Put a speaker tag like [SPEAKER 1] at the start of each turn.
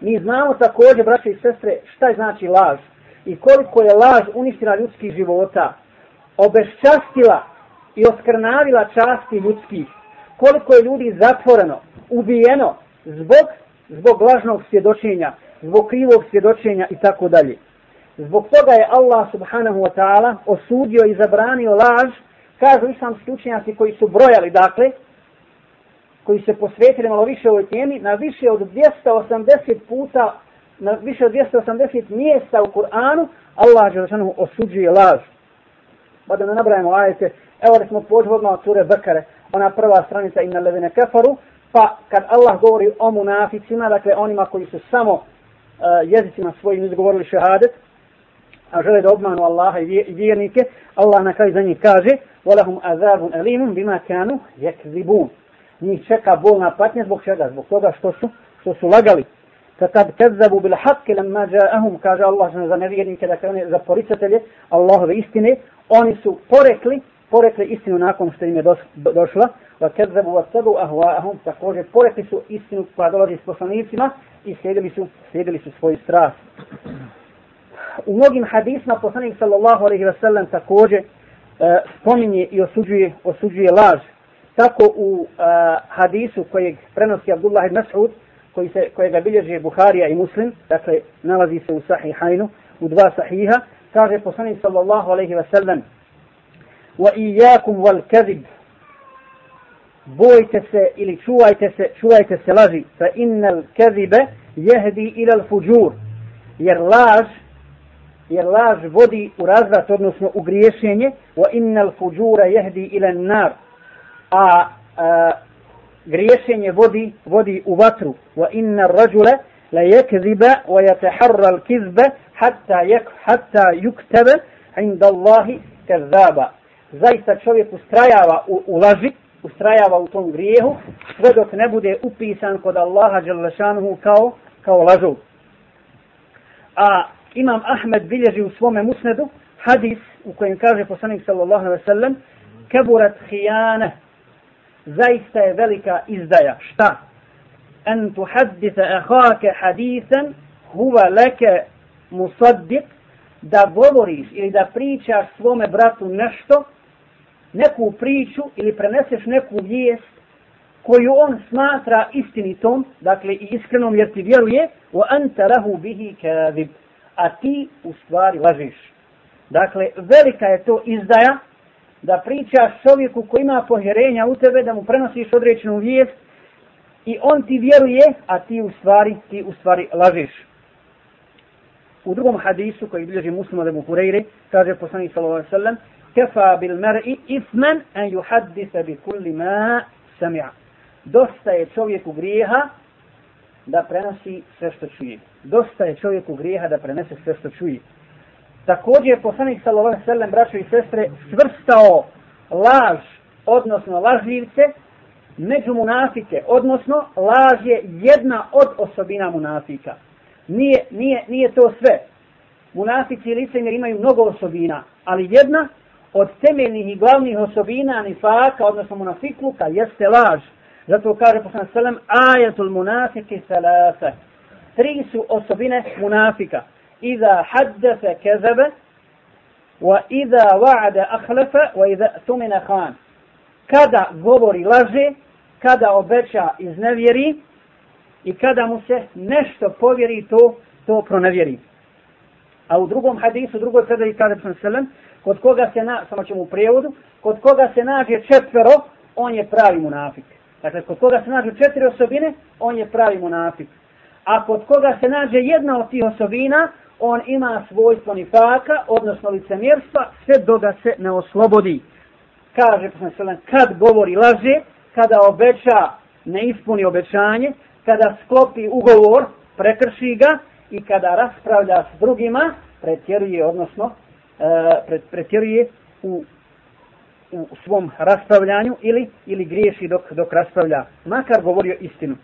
[SPEAKER 1] Mi znamo također, braće i sestre, šta je znači laž i koliko je laž uništila ljudskih života, obeščastila i oskrnavila časti ljudskih, koliko je ljudi zatvoreno, ubijeno zbog, zbog lažnog svjedočenja, zbog krivog svjedočenja i tako dalje. Zbog toga je Allah subhanahu wa ta'ala osudio i zabranio laž, kažu islamski učenjaci koji su brojali, dakle, koji se posvetili malo više ovoj temi, na više od 280 puta, na više od 280 mjesta u Kur'anu, Allah je osuđuje laž. Pa da ne nabrajamo ajete, evo da smo pođu odmah od sure Bekare, ona prva stranica inna levine kefaru, pa kad Allah govori o munaficima, dakle onima koji su samo uh, jezicima svojim izgovorili šehadet, a žele da obmanu Allaha i vjernike, Allah na kraju za njih kaže وَلَهُمْ أَذَابٌ أَلِيمٌ بِمَا كَانُوا يَكْذِبُونَ Njih čeka bolna patnja zbog čega? Zbog toga što su, što su lagali. Kad kezzabu bil haqqi lamma ja'ahum. Kaže Allah za nevjernike da kaže za poricatelje Allahove istine. Oni su porekli porekli istinu nakon što im je došla. Wa kezzabu wa tabu ahwa'ahum. Također porekli su istinu koja dolazi s poslanicima i slijedili su slijedili su svoju strast u mnogim hadisma poslanik sallallahu alejhi ve sellem također e, spominje i osuđuje osuđuje laž tako u uh, hadisu kojeg prenosi Abdullah ibn Mas'ud koji se kojega bilježi Buharija i Muslim dakle nalazi se u sahihajnu u dva sahiha kaže poslanik sallallahu alejhi ve sellem wa iyyakum wal kadhib. Bojte se ili čuvajte se čuvajte se laži fa innal kadhiba yahdi ila al fujur. Jer laž jer laž vodi u razvrat, odnosno u griješenje, wa innal fujura jehdi ila nar, a, a griješenje vodi, vodi u vatru, wa inna rađule la yakziba wa yataharra al kizba hatta yak hatta yuktaba inda Allahi kazaba. Zaista čovjek ustrajava u, u laži, ustrajava u tom grijehu, sve dok ne bude upisan kod Allaha dželle kao kao lažov. A Imam Ahmed bilježi u svome musnedu hadis u kojem kaže poslanik sallallahu alejhi ve sellem kaburat khiyana zaista je velika izdaja. Šta? An tuhaddisa akhaka hadisen huwa laka musaddiq da govoriš ili da pričaš svome bratu nešto neku priču ili preneseš neku vijest koju on smatra istinitom, dakle i iskrenom jer ti vjeruje, wa anta lahu bihi kadhib. A ti u stvari lažiš. Dakle, velika je to izdaja da pričaš čovjeku koji ima pohjerenja u tebe, da mu prenosiš određenu vijest i on ti vjeruje, a ti u stvari, ti u stvari lažeš. U drugom hadisu koji bilježi muslima da mu kurejre, kaže poslani sallallahu alaihi sallam, kefa bil mer'i isman an yuhaddisa bi kulli ma sami'a. Dosta je čovjeku grijeha da prenosi sve što čuje. Dosta je čovjeku grijeha da prenese sve što čuje. Također je poslanik sallallahu alejhi ve sellem braćo i sestre svrstao laž, odnosno lažljivce među munafike, odnosno laž je jedna od osobina munafika. Nije, nije, nije to sve. Munafici i licemjer imaju mnogo osobina, ali jedna od temeljnih i glavnih osobina nifaka, odnosno munafikluka, jeste laž. Zato kaže poslanik sallam ayatul munafiki salasa. Tri su osobine munafika. Iza حدث كذب وإذا iza أخلف akhlafa wa iza khan. Kada govori laže, kada obeća iznevjeri i kada mu se nešto povjeri to to pronevjeri. A u drugom hadisu, u drugoj predaji kada sam selem, kod koga se na samo ćemo u prijevodu, kod koga se nađe četvero, on je pravi munafik. Dakle, kod koga se nađu četiri osobine, on je pravi munafik. A kod koga se nađe jedna od tih osobina, on ima svojstvo nifaka, odnosno licemjerstva, sve do da se ne oslobodi. Kaže, kad govori laže, kada obeća, ne ispuni obećanje, kada sklopi ugovor, prekrši ga i kada raspravlja s drugima, pretjeruje, odnosno, e, pretjeruje u u svom raspravljanju ili ili griješi dok dok raspravlja makar govorio istinu